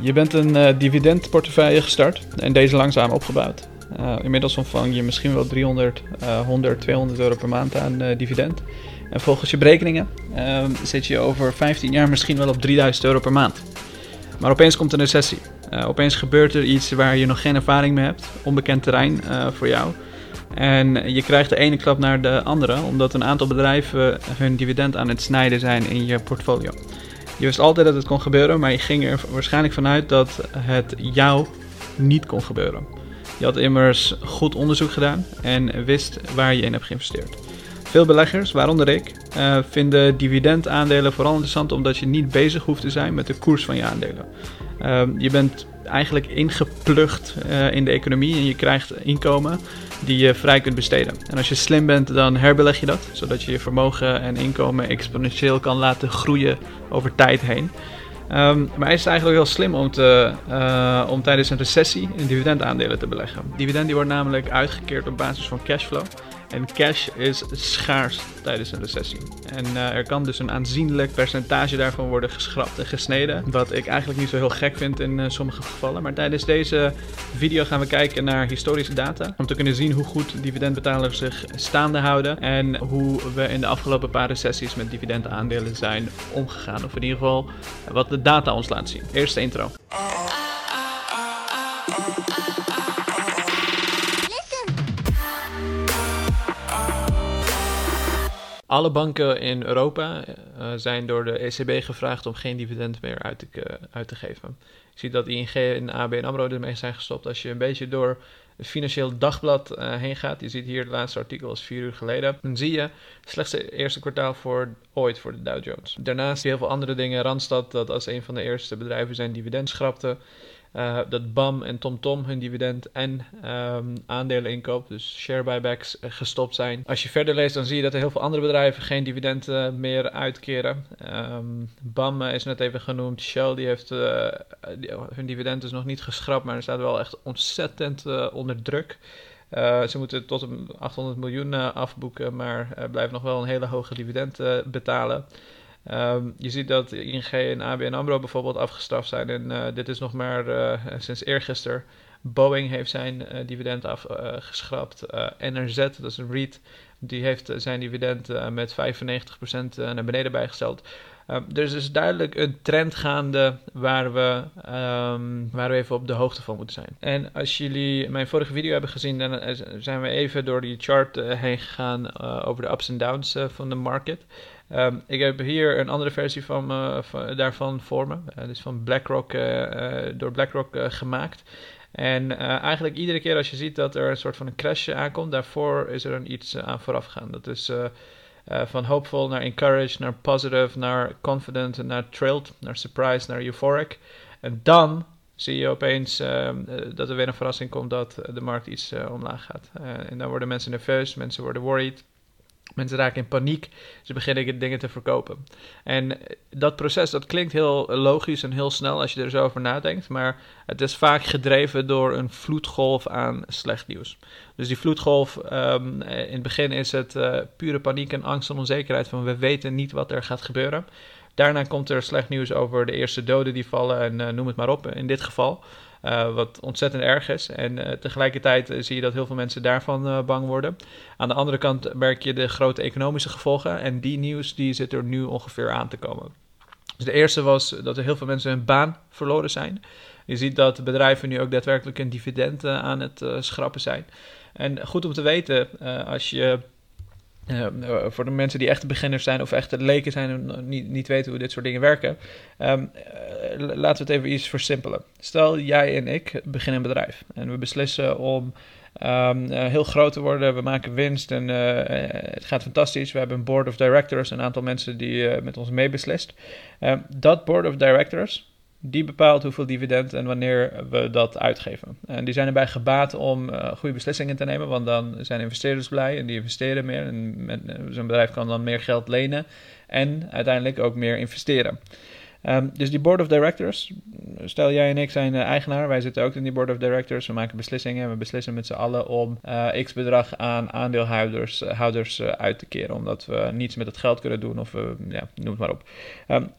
Je bent een uh, dividendportefeuille gestart en deze langzaam opgebouwd. Uh, inmiddels ontvang je misschien wel 300, uh, 100, 200 euro per maand aan uh, dividend. En volgens je berekeningen zit je over 15 jaar misschien wel op 3000 euro per maand. Maar opeens komt een recessie. opeens gebeurt er iets waar je nog geen ervaring mee hebt, onbekend terrein voor jou. En je krijgt de ene klap naar de andere, omdat een aantal bedrijven hun dividend aan het snijden zijn in je portfolio. Je wist altijd dat het kon gebeuren, maar je ging er waarschijnlijk vanuit dat het jou niet kon gebeuren. Je had immers goed onderzoek gedaan en wist waar je in hebt geïnvesteerd. Veel beleggers, waaronder ik, uh, vinden dividendaandelen vooral interessant omdat je niet bezig hoeft te zijn met de koers van je aandelen. Uh, je bent eigenlijk ingeplucht uh, in de economie en je krijgt inkomen die je vrij kunt besteden. En als je slim bent, dan herbeleg je dat, zodat je je vermogen en inkomen exponentieel kan laten groeien over tijd heen. Um, maar is eigenlijk heel slim om, te, uh, om tijdens een recessie in dividendaandelen te beleggen. Dividend die wordt namelijk uitgekeerd op basis van cashflow. En cash is schaars tijdens een recessie. En uh, er kan dus een aanzienlijk percentage daarvan worden geschrapt en gesneden. Wat ik eigenlijk niet zo heel gek vind in uh, sommige gevallen. Maar tijdens deze video gaan we kijken naar historische data. Om te kunnen zien hoe goed dividendbetalers zich staande houden. En hoe we in de afgelopen paar recessies met dividendaandelen zijn omgegaan. Of in ieder geval wat de data ons laat zien. Eerste intro. Alle banken in Europa uh, zijn door de ECB gevraagd om geen dividend meer uit te, uh, uit te geven. Je ziet dat ING en ABN AMRO ermee zijn gestopt. Als je een beetje door het Financieel Dagblad uh, heen gaat, je ziet hier het laatste artikel is vier uur geleden, dan zie je slechts het eerste kwartaal voor ooit voor de Dow Jones. Daarnaast heel veel andere dingen. Randstad, dat als een van de eerste bedrijven zijn dividend schrapte. Uh, dat BAM en TomTom hun dividend en um, aandelen inkoop, dus share buybacks, uh, gestopt zijn. Als je verder leest, dan zie je dat er heel veel andere bedrijven geen dividend uh, meer uitkeren. Um, BAM is net even genoemd. Shell die heeft die, hun dividend is nog niet geschrapt, maar er staat wel echt ontzettend onder druk. ze moeten tot 800 miljoen afboeken, maar blijven nog wel een hele hoge dividend betalen. Um, je ziet dat ING en ABN AMRO bijvoorbeeld afgestraft zijn. En uh, dit is nog maar uh, sinds eergisteren. Boeing heeft zijn uh, dividend afgeschrapt. NRZ, dat is een REIT, die heeft zijn dividend met 95% naar beneden bijgesteld. Um, er is dus duidelijk een trend gaande waar we, um, waar we even op de hoogte van moeten zijn. En als jullie mijn vorige video hebben gezien, dan zijn we even door die chart heen gegaan over de ups en downs van de market. Um, ik heb hier een andere versie van, uh, van daarvan voor me. Uh, dus van BlackRock, uh, door BlackRock gemaakt. En eigenlijk iedere keer als je ziet dat er een soort van een crash aankomt, daarvoor is er een iets aan vooraf gegaan. Dat is van hopeful naar encouraged, naar positive, naar confident, naar thrilled, naar surprised, naar euphoric. En dan zie je opeens ehm, dat er weer een verrassing komt dat de markt iets omlaag gaat. en dan worden mensen nerveus, mensen worden worried. Mensen raken in paniek. Ze beginnen dingen te verkopen. En dat proces, dat klinkt heel logisch en heel snel als je er zo over nadenkt. Maar het is vaak gedreven door een vloedgolf aan slecht nieuws. Dus die vloedgolf, um, in het begin is het uh, pure paniek en angst en onzekerheid van we weten niet wat er gaat gebeuren. Daarna komt er slecht nieuws over de eerste doden die vallen en noem het maar op in dit geval. Uh, wat ontzettend erg is. En uh, tegelijkertijd uh, zie je dat heel veel mensen daarvan bang worden. Aan de andere kant merk je de grote economische gevolgen. En die nieuws die zit er nu ongeveer aan te komen. Dus de eerste was dat er heel veel mensen hun baan verloren zijn. Je ziet dat bedrijven nu ook daadwerkelijk een dividend aan het schrappen zijn. En goed om te weten, als je uh, voor de mensen die echte beginners zijn of echte leken zijn en niet, niet weten hoe dit soort dingen werken, um, laten we het even iets versimpelen. Stel, jij en ik beginnen een bedrijf en we beslissen om uh, heel groot te worden, we maken winst en het gaat fantastisch. We hebben een board of directors, een aantal mensen die met ons meebeslist. Um, dat board of directors, die bepaalt hoeveel dividend en wanneer we dat uitgeven. En die zijn erbij gebaat om uh, goede beslissingen te nemen, want dan zijn investeerders blij en die investeren meer. En eh, zo'n bedrijf kan dan meer geld lenen en uiteindelijk ook meer investeren. Um, dus die board of directors, stel jij en ik zijn eigenaar, wij zitten ook in die board of directors, we maken beslissingen en we beslissen met z'n allen om uh, x bedrag aan aandeelhouders houders, uit te keren, omdat we niets met het geld kunnen doen of ja, noem het maar op. Um,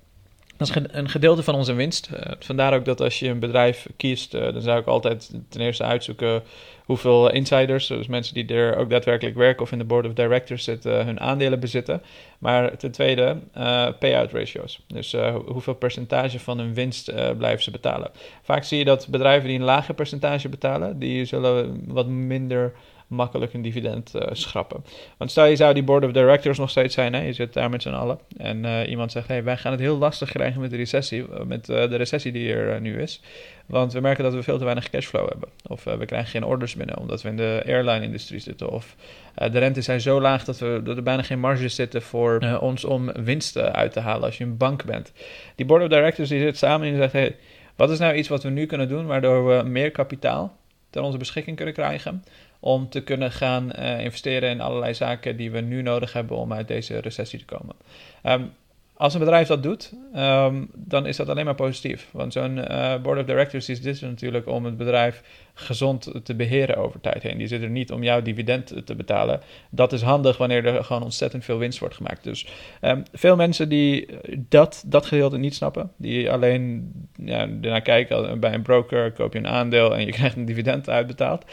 Dat is een gedeelte van onze winst. Uh, vandaar ook dat als je een bedrijf kiest, uh, dan zou ik altijd ten eerste uitzoeken hoeveel insiders, dus mensen die er ook daadwerkelijk werken of in de board of directors zitten, hun aandelen bezitten. Maar ten tweede, uh, payout ratios. Dus hoeveel percentage van hun winst blijven ze betalen. Vaak zie je dat bedrijven die een lager percentage betalen, die zullen wat minder makkelijk een dividend uh, schrappen. Want stel je zou die board of directors nog steeds zijn, hè, je zit daar met z'n allen en uh, iemand zegt, hey, wij gaan het heel lastig krijgen met de recessie, eh, met de recessie die er nu is, want we merken dat we veel te weinig cashflow hebben. Of we krijgen geen orders binnen, omdat we in de airline-industrie zitten. Of de rentes zijn zo laag dat, we, dat er bijna geen marges zitten voor ons om winsten uit te halen als je een bank bent. Die board of directors die zit samen en zegt, hey, wat is nou iets wat we nu kunnen doen waardoor we meer kapitaal ter onze beschikking kunnen krijgen om te kunnen gaan uh, investeren in allerlei zaken die we nu nodig hebben om uit deze recessie te komen. Um, als een bedrijf dat doet, um, dan is dat alleen maar positief. Want zo'n uh, board of directors is dit natuurlijk om het bedrijf gezond te beheren over tijd heen. Die zit er niet om jouw dividend te betalen. Dat is handig wanneer er gewoon ontzettend veel winst wordt gemaakt. Dus um, veel mensen die dat, dat gedeelte niet snappen, die alleen ja, ernaar kijken bij een broker, koop je een aandeel en je krijgt een dividend uitbetaald.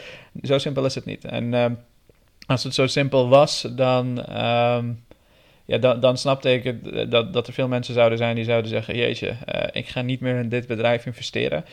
Zo simpel is het niet. En um, als het zo simpel was, dan ja, dan, dan snapte ik eh, dat, dat er veel mensen zouden zijn die zouden zeggen: Jeetje, uh, ik ga niet meer in dit bedrijf investeren,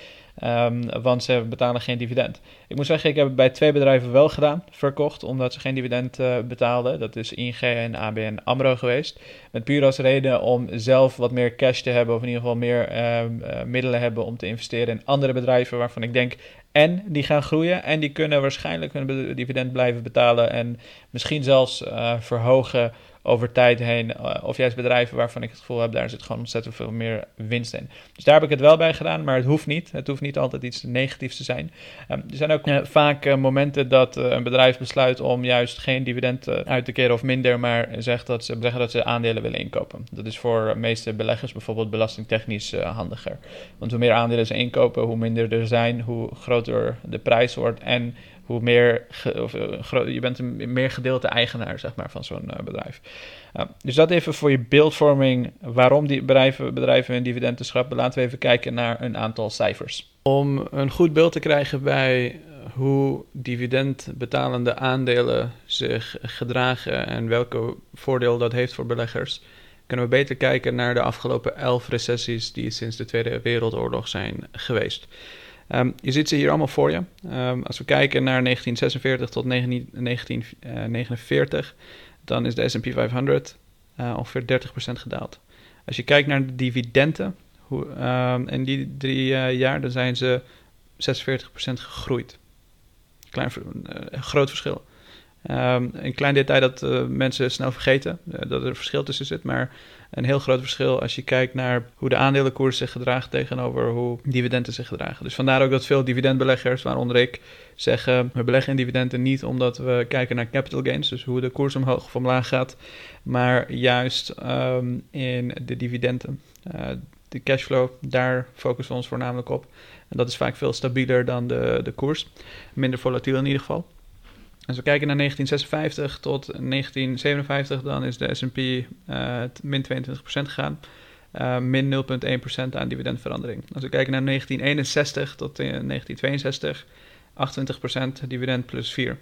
um, want ze betalen geen dividend. Ik moet zeggen, ik heb het bij twee bedrijven wel gedaan, verkocht, omdat ze geen dividend uh, betaalden. Dat is ING en ABN Amro geweest. Met puur als reden om zelf wat meer cash te hebben, of in ieder geval meer uh, middelen hebben om te investeren in andere bedrijven waarvan ik denk. En die gaan groeien en die kunnen waarschijnlijk hun dividend blijven betalen en misschien zelfs verhogen over tijd heen. Uh, of juist bedrijven waarvan ik het gevoel heb, daar zit gewoon ontzettend veel meer winst in. Dus daar heb ik het wel bij gedaan, maar het hoeft niet. Het hoeft niet altijd iets negatiefs te zijn. Um, er zijn ook uh, vaak uh, momenten dat een bedrijf besluit om juist geen dividend uit te keren of minder, maar zegt dat ze, zeggen dat ze aandelen willen inkopen. Dat is voor de meeste beleggers bijvoorbeeld belastingtechnisch handiger. Want hoe meer aandelen ze inkopen, hoe minder er zijn, hoe groter de prijs wordt en uh, je bent een meer gedeelte eigenaar zeg maar, van zo'n uh, bedrijf. Dus dat even voor je beeldvorming, waarom die bedrijven, bedrijven hun dividenden schrappen. Laten we even kijken naar een aantal cijfers. Om een goed beeld te krijgen bij hoe dividendbetalende aandelen zich gedragen en welke voordeel dat heeft voor beleggers, kunnen we beter kijken naar de afgelopen elf recessies die sinds de Tweede Wereldoorlog zijn geweest. Um, je ziet ze hier allemaal voor je. Um, als we kijken naar 1946 tot 1949, dan is de S&P 500 uh, ongeveer 30% gedaald. Als je kijkt naar de dividenden, hoe, um, in die drie uh, jaar, dan zijn ze 46% gegroeid. Klein, groot verschil. Um, een klein detail dat uh, mensen snel vergeten, uh, dat er een verschil tussen zit, maar een heel groot verschil als je kijkt naar hoe de aandelenkoers zich gedraagt tegenover hoe dividenden zich gedragen. Dus vandaar ook dat veel dividendbeleggers, waaronder ik, zeggen we beleggen in dividenden niet omdat we kijken naar capital gains, dus hoe de koers omhoog of omlaag gaat, maar juist um, in de dividenden. Uh, de cashflow, daar focussen we ons voornamelijk op. En dat is vaak veel stabieler dan de, de koers. Minder volatiel in ieder geval. Als we kijken naar 1956 tot 1957, dan is de S&P uh, min 22% gegaan. Uh, min 0,1% aan dividendverandering. Als we kijken naar 1961 tot 1962, 28% dividend plus 4. Um,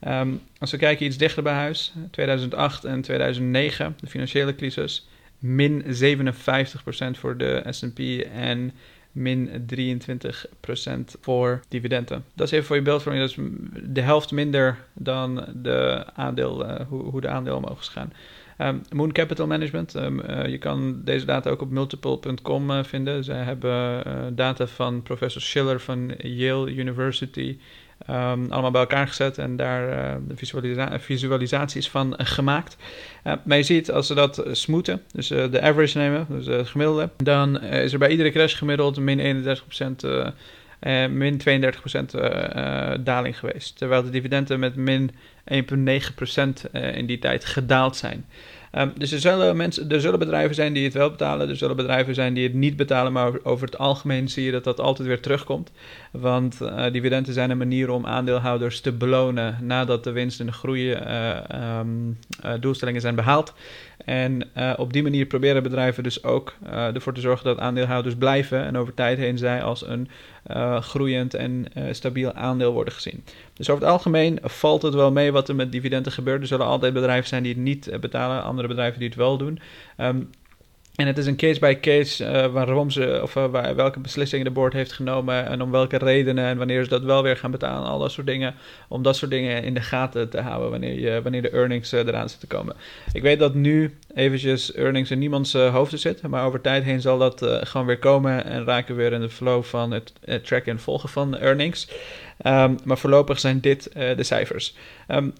ehm, als we kijken iets dichter bij huis, 2008 en 2009, de financiële crisis, min 57% voor de S&P en min 23% voor dividenden. Dat is even voor je beeldvorming. Dat is de helft minder dan de aandeel, uh, hoe, hoe, de aandelen omhoog is gegaan. Um, Moon Capital Management. Um, uh, je kan deze data ook op multiple.com uh, vinden. Zij hebben data van professor Schiller van Yale University. Um, allemaal bij elkaar gezet en daar uh, visualisa visualisaties van uh, gemaakt. Uh, maar je ziet, als we dat smoeten, dus de average nemen, dus het gemiddelde, dan is er bij iedere crash gemiddeld min 31%, min 32% daling geweest. Terwijl de dividenden met min 1,9% in die tijd gedaald zijn. Um, dus er zullen, mensen, er zullen bedrijven zijn die het wel betalen, er zullen bedrijven zijn die het niet betalen, maar over het algemeen zie je dat dat altijd weer terugkomt. Want uh, dividenden zijn een manier om aandeelhouders te belonen nadat de winst en de groei uh, um, doelstellingen zijn behaald. En uh, op die manier proberen bedrijven dus ook uh, ervoor te zorgen dat aandeelhouders blijven en over tijd heen zij als een uh, groeiend en stabiel aandeel worden gezien. Dus over het algemeen valt het wel mee wat er met dividenden gebeurt. Er zullen altijd bedrijven zijn die het niet betalen, andere bedrijven die het wel doen. Um, en het is een case by case uh, waarom ze, of uh, waar, welke beslissingen de board heeft genomen en om welke redenen en wanneer ze dat wel weer gaan betalen, al dat soort dingen. Om dat soort dingen in de gaten te houden wanneer, je, wanneer de earnings uh, eraan zitten komen. Ik weet dat nu eventjes earnings in niemands hoofden zitten, maar over tijd heen zal dat gewoon weer komen en raken we weer in de flow van het, het tracken en volgen van earnings. Um, maar voorlopig zijn dit de cijfers. Um,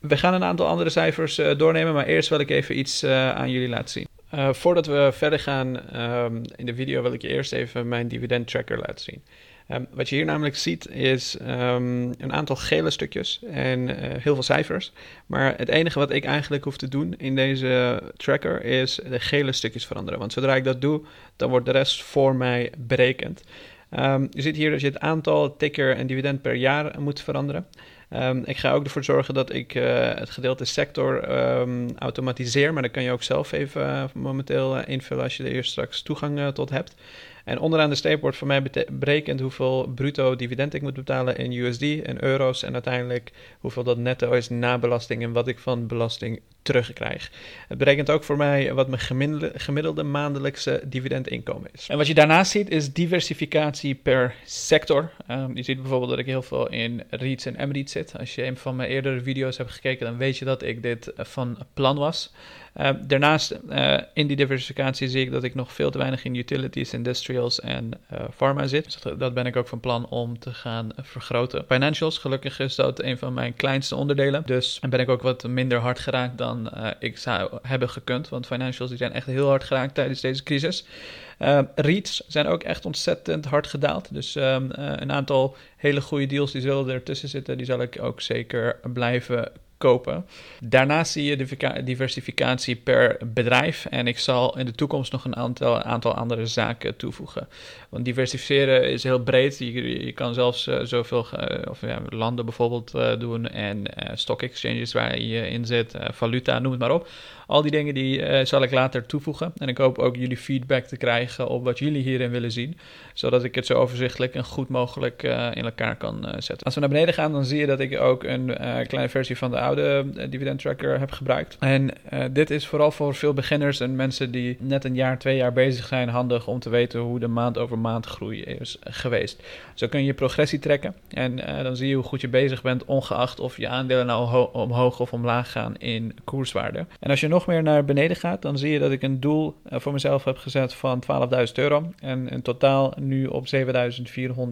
we gaan een aantal andere cijfers doornemen, maar eerst wil ik even iets aan jullie laten zien. Uh, voordat we verder gaan um, in de video wil ik je eerst even mijn dividend tracker laten zien. Um, wat je hier namelijk ziet is um, een aantal gele stukjes en uh, heel veel cijfers. Maar het enige wat ik eigenlijk hoef te doen in deze tracker is de gele stukjes veranderen. Want zodra ik dat doe, dan wordt de rest voor mij berekend. je ziet hier dat je het aantal ticker en dividend per jaar moet veranderen. Um, ik ga ook ervoor zorgen dat ik uh, het gedeelte sector um, automatiseer. Maar dat kan je ook zelf even uh, momenteel uh, invullen als je er eerst straks toegang tot hebt. En onderaan de streep wordt voor mij berekend hoeveel bruto dividend ik moet betalen in USD en euro's. En uiteindelijk hoeveel dat netto is na belasting en wat ik van belasting terugkrijg. Het berekent ook voor mij wat mijn gemiddelde, maandelijkse dividendinkomen is. En wat je daarnaast ziet is diversificatie per sector. Um, je ziet bijvoorbeeld dat ik heel veel in REITs en MREITs zit. Als je een van mijn eerdere video's hebt gekeken, dan weet je dat ik dit van plan was. Uh, daarnaast uh, in die diversificatie zie ik dat ik nog veel te weinig in utilities, industrials en uh, pharma zit. Dus dat ben ik ook van plan om te gaan vergroten. Financials, gelukkig is dat een van mijn kleinste onderdelen. Dus ben ik ook wat minder hard geraakt dan ik zou hebben gekund. Want financials die zijn echt heel hard geraakt tijdens deze crisis. Uh, REITs zijn ook echt ontzettend hard gedaald. Dus uh, een aantal hele goede deals die zullen ertussen zitten. Die zal ik ook zeker blijven kopen. Daarnaast zie je diversificatie per bedrijf. En ik zal in de toekomst nog een aantal, aantal andere zaken toevoegen. Want diversificeren is heel breed. Je, je kan zelfs uh, zoveel uh, of, ja, landen bijvoorbeeld uh, doen. En stock exchanges waar je in zit. valuta, noem het maar op. Al die dingen die zal ik later toevoegen. En ik hoop ook jullie feedback te krijgen op wat jullie hierin willen zien. Zodat ik het zo overzichtelijk en goed mogelijk in elkaar kan zetten. Als we naar beneden gaan, dan zie je dat ik ook een kleine versie van de oude dividend tracker heb gebruikt. En dit is vooral voor veel beginners en mensen die net een jaar, twee jaar bezig zijn, handig om te weten hoe de maand over maand groei is geweest. Zo kun je progressie trekken en uh, dan zie je hoe goed je bezig bent, ongeacht of je aandelen nou omhoog of omlaag gaan in koerswaarde. En als je nog meer naar beneden gaat, dan zie je dat ik een doel voor mezelf heb gezet van 12.000 euro en in totaal nu op 7.400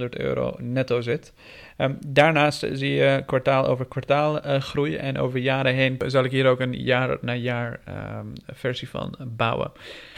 euro netto zit. Um, daarnaast zie je kwartaal over kwartaal groei over jaren heen zal ik hier ook een jaar na jaar um, versie van bouwen.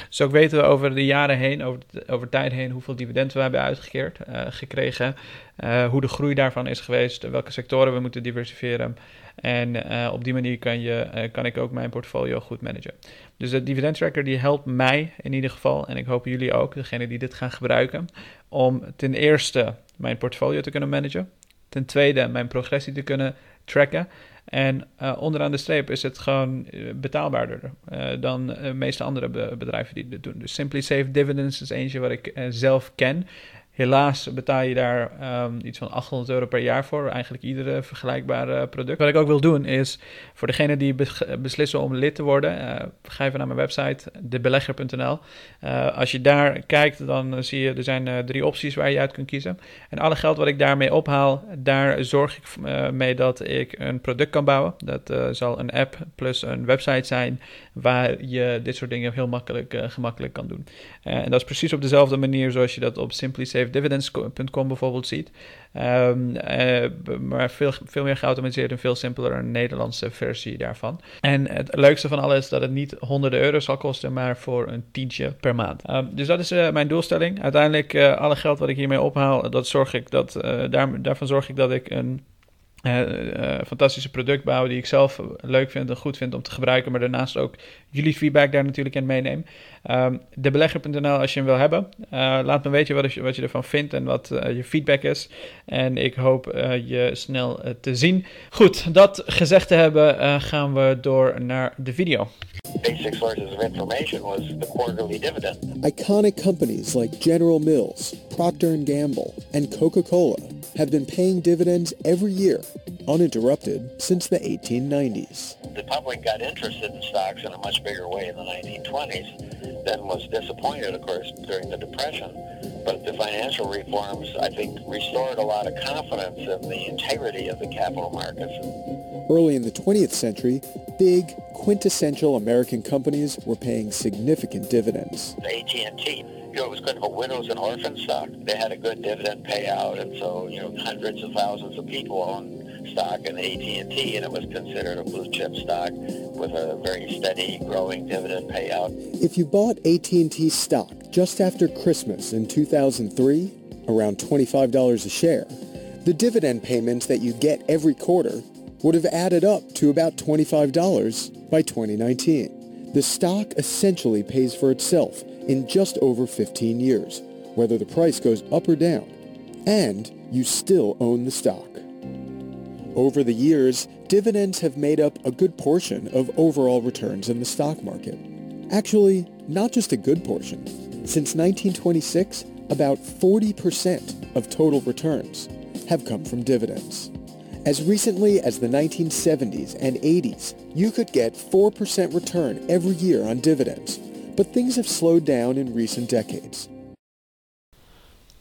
Zo ook weten we over de jaren heen, over, over tijd heen, hoeveel dividenden we hebben uitgekeerd, uh, gekregen, uh, hoe de groei daarvan is geweest, welke sectoren we moeten diversifieren. En uh, op die manier kan, je, kan ik ook mijn portfolio goed managen. Dus de dividend tracker die helpt mij in ieder geval, en ik hoop jullie ook, degene die dit gaan gebruiken, om ten eerste mijn portfolio te kunnen managen. Ten tweede mijn progressie te kunnen tracken. En uh, onderaan de streep is het gewoon betaalbaarder uh, dan de meeste andere be bedrijven die dit doen. Dus Simply Safe Dividends is eentje wat ik zelf ken. Helaas betaal je daar um, iets van 800 euro per jaar voor. Eigenlijk iedere vergelijkbare product. Wat ik ook wil doen is voor degenen die beslissen om lid te worden. Uh, ga even naar mijn website, debelegger.nl. Uh, als je daar kijkt, dan zie je er zijn drie opties waar je uit kunt kiezen. En alle geld wat ik daarmee ophaal, daar zorg ik mee dat ik een product kan bouwen. Dat zal een app plus een website zijn waar je dit soort dingen heel makkelijk, gemakkelijk kan doen. en dat is precies op dezelfde manier zoals je dat op Simply savedividends.com bijvoorbeeld ziet. Um, uh, maar veel, veel meer geautomatiseerd en veel simpeler een Nederlandse versie daarvan. En het leukste van alles is dat het niet honderden euro zal kosten, maar voor een tientje per maand. Um, dus dat is uh, mijn doelstelling. Uiteindelijk, uh, alle geld wat ik hiermee ophaal, dat zorg ik dat, daar, daarvan zorg ik dat ik een uh, fantastische product bouwen die ik zelf leuk vind en goed vind om te gebruiken, maar daarnaast ook jullie feedback daar natuurlijk in meeneem. Um, debelegger.nl als je hem wil hebben. Uh, laat me weten wat je, wat je ervan vindt en wat uh, je feedback is. En ik hoop je snel te zien. Goed, dat gezegd te hebben, gaan we door naar de video. Basic sources of information was the quarterly dividend. Iconic companies like General Mills, Procter Gamble, and Coca-Cola have been paying dividends every year, uninterrupted, since the 1890s. The public got interested in stocks in a much bigger way in the 1920s than was disappointed, of course, during the Depression. But the financial reforms, I think, restored a lot of confidence in the integrity of the capital markets. Early in the 20th century, big, quintessential American companies were paying significant dividends. AT&T you know, it was kind of a widows and orphans stock. They had a good dividend payout, and so you know, hundreds of thousands of people owned stock in AT&T, and it was considered a blue chip stock with a very steady, growing dividend payout. If you bought AT&T stock just after Christmas in 2003, around $25 a share, the dividend payments that you get every quarter would have added up to about $25 by 2019. The stock essentially pays for itself in just over 15 years, whether the price goes up or down, and you still own the stock. Over the years, dividends have made up a good portion of overall returns in the stock market. Actually, not just a good portion. Since 1926, about 40% of total returns have come from dividends. As recently as the 1970s and 80s, you could get 4% return every year on dividends, but things have slowed down in recent decades.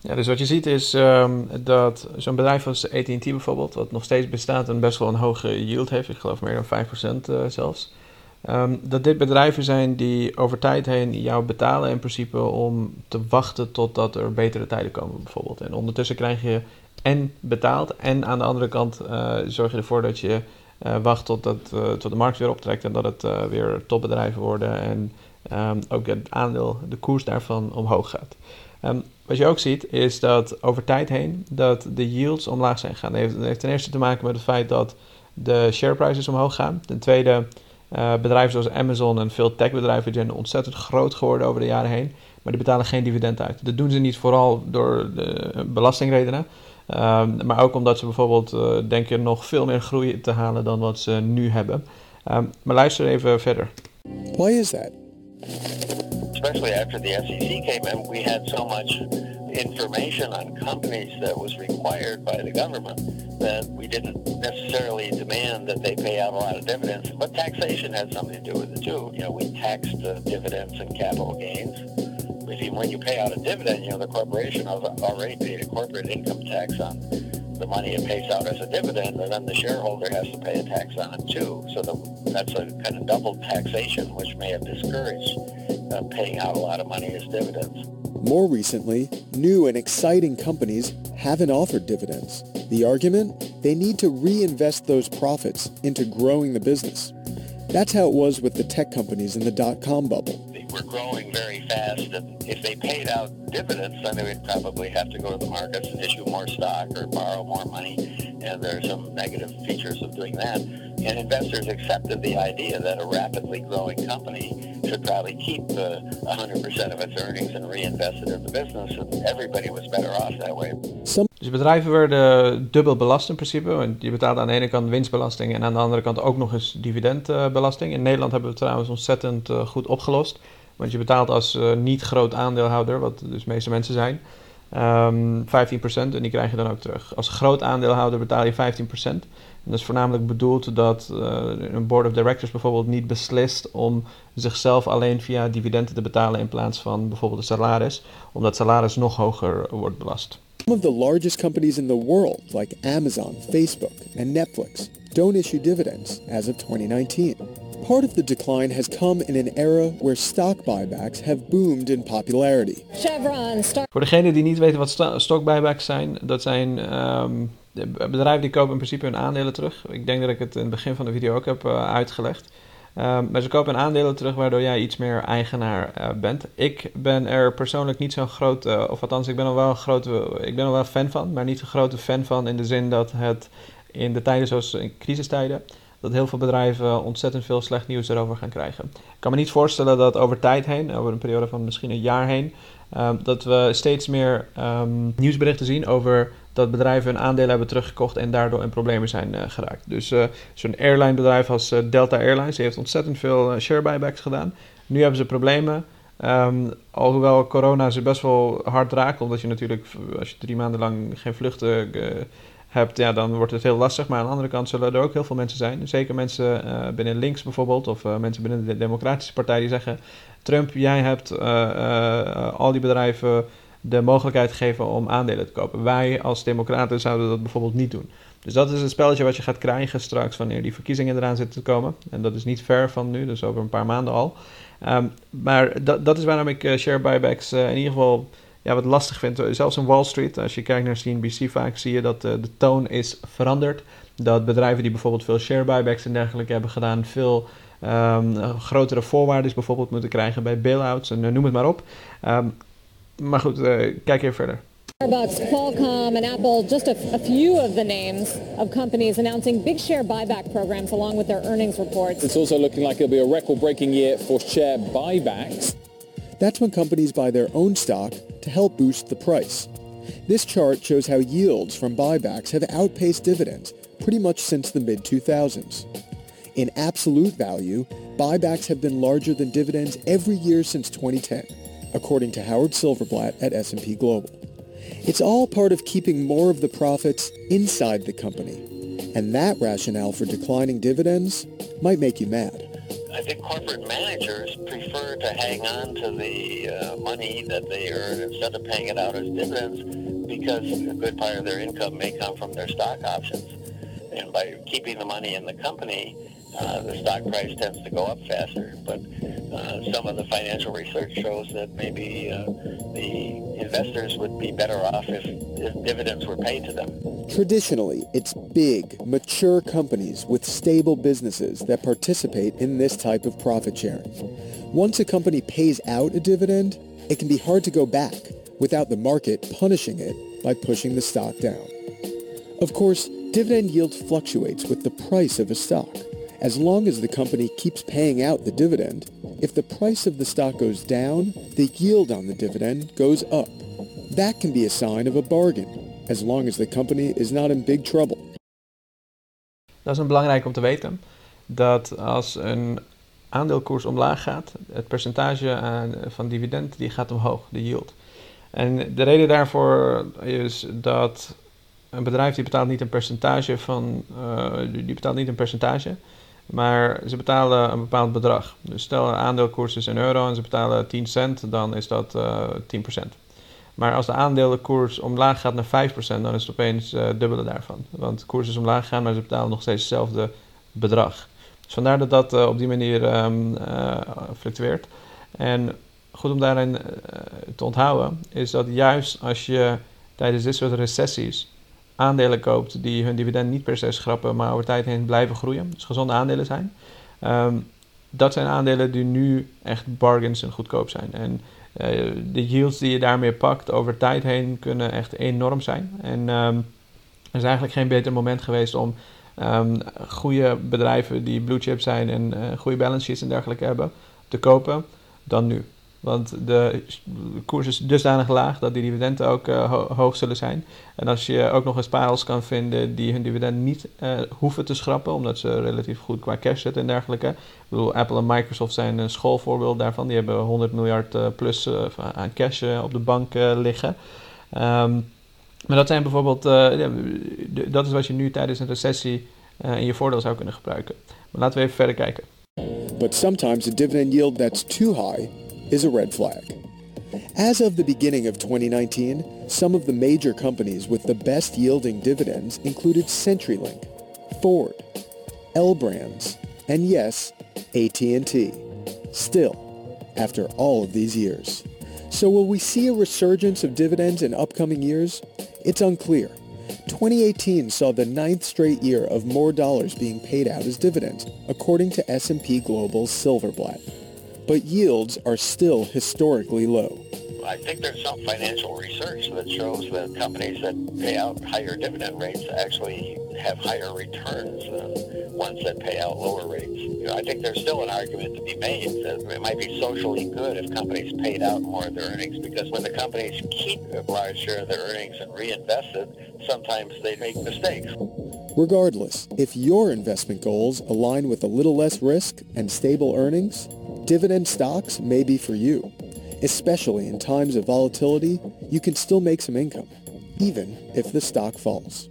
Ja, dus wat je ziet is um, dat zo'n bedrijf als AT&T bijvoorbeeld, wat nog steeds bestaat en best wel een hoge yield heeft, ik geloof meer dan 5% uh, eh, zelfs, um, dat dit bedrijven zijn die over tijd heen jou betalen in principe om te wachten totdat er betere tijden komen bijvoorbeeld. En ondertussen krijg je en betaald en aan de andere kant uh, zorg je ervoor dat je uh, wacht totdat tot de markt weer optrekt en dat het weer topbedrijven worden en um, ook het aandeel, de koers daarvan omhoog gaat. Wat je ook ziet is dat over tijd heen dat de yields omlaag zijn gegaan. Dat heeft, heeft ten eerste te maken met het feit dat de share prices omhoog gaan. Ten tweede, uh, bedrijven zoals Amazon en veel techbedrijven zijn ontzettend groot geworden over de jaren heen. Maar die betalen geen dividend uit. Dat doen ze niet vooral door de belastingredenen. Um, maar ook omdat ze bijvoorbeeld uh, denken nog veel meer groei te halen dan wat ze nu hebben. Um, maar luister even verder. Why is that? Especially after the SEC came in, we had so much information on companies that was required by the government that we didn't necessarily demand that they pay out a lot of dividends. But taxation had something to do with it too. You know, we taxed uh, dividends and capital gains. If when you pay out a dividend, you know, the corporation has already paid a corporate income tax on the money it pays out as a dividend, and then the shareholder has to pay a tax on it too. So the, that's a kind of double taxation, which may have discouraged uh, paying out a lot of money as dividends. More recently, new and exciting companies haven't offered dividends. The argument? They need to reinvest those profits into growing the business. That's how it was with the tech companies in the dot-com bubble. They were growing very fast, and if they paid out dividends, then they would probably have to go to the markets and issue more stock or borrow more money, and there are some negative features of doing that. And investors accepted the idea that a rapidly growing company should probably keep uh, 100% of its earnings and reinvest it in the business, and everybody was better off that way. Dus bedrijven werden dubbel belast in principe. Want je betaalt aan de ene kant winstbelasting en aan de andere kant ook nog eens dividendbelasting. In Nederland hebben we het trouwens ontzettend uh, goed opgelost. Want je betaalt als uh, niet groot aandeelhouder, wat dus de meeste mensen zijn, um, ehm, 15% en die krijg je dan ook terug. Als groot aandeelhouder betaal je 15%. En dat is voornamelijk bedoeld dat uh, een board of directors bijvoorbeeld niet beslist om zichzelf alleen via dividenden te betalen in plaats van bijvoorbeeld een salaris, omdat salaris nog hoger wordt belast. Some of the largest companies in the world, like Amazon, Facebook, and Netflix, don't issue dividends as of 2019. Part of the decline has come in an era where stock buybacks have boomed in popularity. Chevron, Star Voor degenen die niet weten wat stock buybacks zijn, dat zijn um, bedrijven die kopen in principe hun aandelen terug. Ik denk dat ik het in het begin van de video ook heb uh, uitgelegd. Um, maar ze kopen aandelen terug waardoor jij iets meer eigenaar uh, bent. Ik ben er persoonlijk niet zo'n groot, uh, of althans ik ben er wel een grote, ik ben er wel fan van, maar niet een grote fan van in de zin dat het in de tijden zoals in crisistijden, dat heel veel bedrijven ontzettend veel slecht nieuws erover gaan krijgen. Ik kan me niet voorstellen dat over tijd heen, over een periode van misschien een jaar heen, ehm, dat we steeds meer ehm, nieuwsberichten zien over dat bedrijven hun aandelen hebben teruggekocht en daardoor in problemen zijn uh, geraakt. Dus uh, zo'n airlinebedrijf als uh, Delta Airlines heeft ontzettend veel share buybacks gedaan. Nu hebben ze problemen. Um, alhoewel corona ze best wel hard raakt, omdat je natuurlijk als je drie maanden lang geen vluchten hebt, ja, dan wordt het heel lastig. Maar aan de andere kant zullen er ook heel veel mensen zijn. Zeker mensen uh, binnen links bijvoorbeeld, of uh, mensen binnen de Democratische Partij die zeggen: Trump, jij hebt uh, al die bedrijven de mogelijkheid gegeven om aandelen te kopen. Wij als Democraten zouden dat bijvoorbeeld niet doen. Dus dat is het spelletje wat je gaat krijgen straks wanneer die verkiezingen eraan zitten te komen. En dat is niet ver van nu, dus over een paar maanden al. Um, maar dat, dat is waarom ik share buybacks in ieder geval ja, wat lastig vind. Zelfs in Wall Street, als je kijkt naar CNBC, vaak zie je dat uh, de toon is veranderd. Dat bedrijven die bijvoorbeeld veel share buybacks en dergelijke hebben gedaan, veel um, grotere voorwaarden bijvoorbeeld moeten krijgen bij bailouts en uh, noem het maar op. Um, maar goed, uh, kijk even verder. Starbucks, Qualcomm, and Apple, just a, a, few of the names of companies announcing big share buyback programs along with their earnings reports. It's also looking like it'll be a record-breaking year for share buybacks. That's when companies buy their own stock to help boost the price. This chart shows how yields from buybacks have outpaced dividends pretty much since the mid-2000s. In absolute value, buybacks have been larger than dividends every year since 2010, according to Howard Silverblatt at S&P Global. It's all part of keeping more of the profits inside the company, and that rationale for declining dividends might make you mad. I think corporate managers prefer to hang on to the uh, money that they earn instead of paying it out as dividends because a good part of their income may come from their stock options. And by keeping the money in the company, uh, the stock price tends to go up faster. But uh, some of the financial research shows that maybe uh, the investors would be better off if, if dividends were paid to them. Traditionally, it's big, mature companies with stable businesses that participate in this type of profit sharing. Once a company pays out a dividend, it can be hard to go back without the market punishing it by pushing the stock down. Of course, dividend yield fluctuates with the price of a stock. As long as the company keeps paying out the dividend, if the price of the stock goes down, the yield on the dividend goes up. That can be a sign of a bargain, as long as the company is not in big trouble. Dat is een belangrijk om te weten. Dat als een aandeelkoers omlaag gaat, het percentage aan, van dividend die gaat omhoog, de yield. En de reden daarvoor is dat een bedrijf die betaalt niet een percentage van, uh, die betaalt niet een percentage, maar ze betalen een bepaald bedrag. Dus stel een aandeelkoers is een euro en ze betalen 10 cent, dan is dat uh, eh, 10%. Maar als de aandelenkoers omlaag gaat naar 5%, dan is het opeens uh, dubbele daarvan. Want de koers is omlaag gegaan, maar ze betalen nog steeds hetzelfde bedrag. Dus vandaar dat dat uh, op die manier um, fluctueert. En goed om daarin te onthouden, is dat juist als je tijdens dit soort recessies aandelen koopt die hun dividend niet per se schrappen, maar over tijd heen blijven groeien, dus gezonde aandelen zijn. Um, dat zijn aandelen die nu echt bargains en goedkoop zijn. En de yields die je daarmee pakt over tijd heen kunnen echt enorm zijn. En um, er is eigenlijk geen beter moment geweest om um, goede bedrijven die blue chip zijn en uh, goede balance sheets en dergelijke hebben te kopen dan nu. Want de koers is dusdanig laag dat die dividenden ook uh, hoog zullen zijn. En als je ook nog eens parels kan vinden die hun dividend niet uh, hoeven te schrappen, omdat ze relatief goed qua cash zitten en dergelijke. Ik bedoel, Apple en Microsoft zijn een schoolvoorbeeld daarvan. Die hebben 100 miljard uh, plus aan cash op de bank liggen. Um, maar dat zijn bijvoorbeeld, dat is wat je nu tijdens een recessie in je voordeel zou kunnen gebruiken. Maar laten we even verder kijken. But sometimes a dividend yield that's too high is a red flag. As of the beginning of 2019, some of the major companies with the best yielding dividends included CenturyLink, Ford, L Brands, and yes, AT&T. Still, after all of these years. So will we see a resurgence of dividends in upcoming years? It's unclear. 2018 saw the ninth straight year of more dollars being paid out as dividends, according to S&P Global's Silverblatt but yields are still historically low. I think there's some financial research that shows that companies that pay out higher dividend rates actually have higher returns than ones that pay out lower rates. You know, I think there's still an argument to be made that it might be socially good if companies paid out more of their earnings because when the companies keep a large share of their earnings and reinvest it, sometimes they make mistakes. Regardless, if your investment goals align with a little less risk and stable earnings, dividend stocks may be for you. Especially in times of volatility, you can still make some income, even if the stock falls.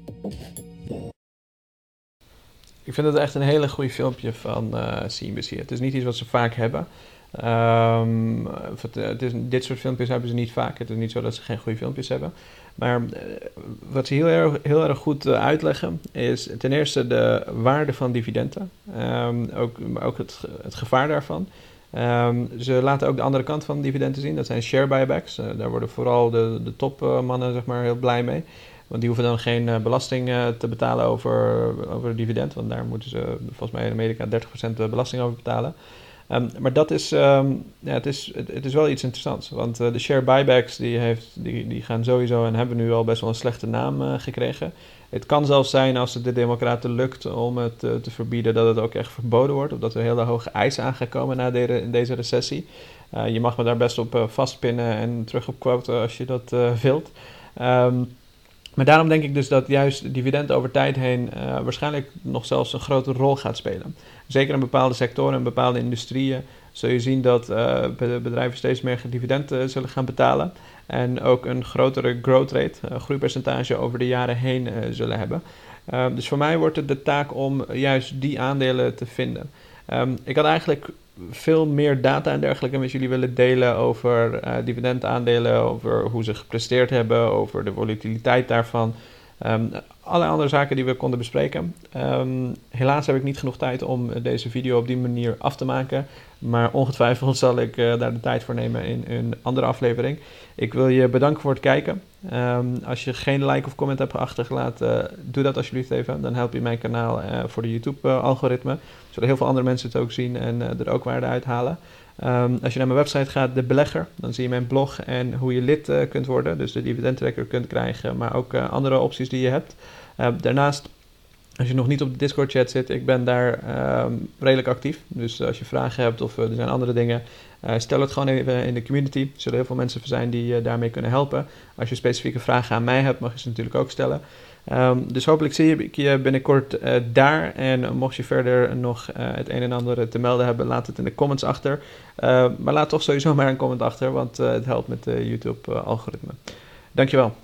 Ik vind het echt een hele goede filmpje van uh, CNBC. Het is niet iets wat ze vaak hebben. Um, het, het is, dit soort filmpjes hebben ze niet vaak. Het is niet zo dat ze geen goede filmpjes hebben. Maar uh, wat ze heel erg, heel erg goed uitleggen is ten eerste de waarde van dividenden. Um, ook ook het, het gevaar daarvan. Um, ze laten ook de andere kant van dividenden zien. Dat zijn share buybacks. daar worden vooral de, de topmannen zeg maar, heel blij mee. Want die hoeven dan geen uh, belasting uh, te betalen over, over dividend. Want daar moeten ze volgens mij in Amerika 30% belasting over betalen. Um, maar dat is, um, ja, het, is, het, het, is wel iets interessants. Want de share buybacks die heeft, die, die gaan sowieso en hebben nu al best wel een slechte naam gekregen. Het kan zelfs zijn als het de Democraten lukt om het te verbieden, dat het ook echt verboden wordt. Of dat er hele hoge eisen aan gaan komen na in deze recessie. je mag me daar best op vastpinnen en terug op quoten als je dat wilt. Um, maar daarom denk ik dus dat juist dividend over tijd heen waarschijnlijk nog zelfs een grote rol gaat spelen. Zeker in bepaalde sectoren en bepaalde industrieën zul je zien dat uh, bedrijven steeds meer dividenden zullen gaan betalen. En ook een grotere growth rate, uh, groeipercentage over de jaren heen zullen hebben. dus voor mij wordt het de taak om juist die aandelen te vinden. Um, ik had eigenlijk veel meer data en dergelijke met jullie willen delen over dividendaandelen, over hoe ze gepresteerd hebben, over de volatiliteit daarvan. Um, alle andere zaken die we konden bespreken. Um, helaas heb ik niet genoeg tijd om deze video op die manier af te maken. Maar ongetwijfeld zal ik uh, daar de tijd voor nemen in een andere aflevering. Ik wil je bedanken voor het kijken. Um, als je geen like of comment hebt achtergelaten, uh, doe dat alsjeblieft even. Dan help je mijn kanaal uh, voor de YouTube-algoritme. Zodat heel veel andere mensen het ook zien en er ook waarde uithalen. Um, als je naar mijn website gaat, De Belegger, dan zie je mijn blog en hoe je lid uh, kunt worden. Dus de dividendtracker kunt krijgen, maar ook uh, andere opties die je hebt. Uh, daarnaast, als je nog niet op de Discord chat zit, ik ben daar um, redelijk actief. Dus als je vragen hebt of er zijn andere dingen, stel het gewoon even in de community. Er zullen heel veel mensen zijn die daarmee kunnen helpen. Als je specifieke vragen aan mij hebt, mag je ze natuurlijk ook stellen. Um, dus hopelijk zie ik je binnenkort uh, daar. En mocht je verder nog uh, het een en ander te melden hebben, laat het in de comments achter. Uh, maar laat toch sowieso maar een comment achter, want het helpt met de YouTube-algoritme. Dankjewel.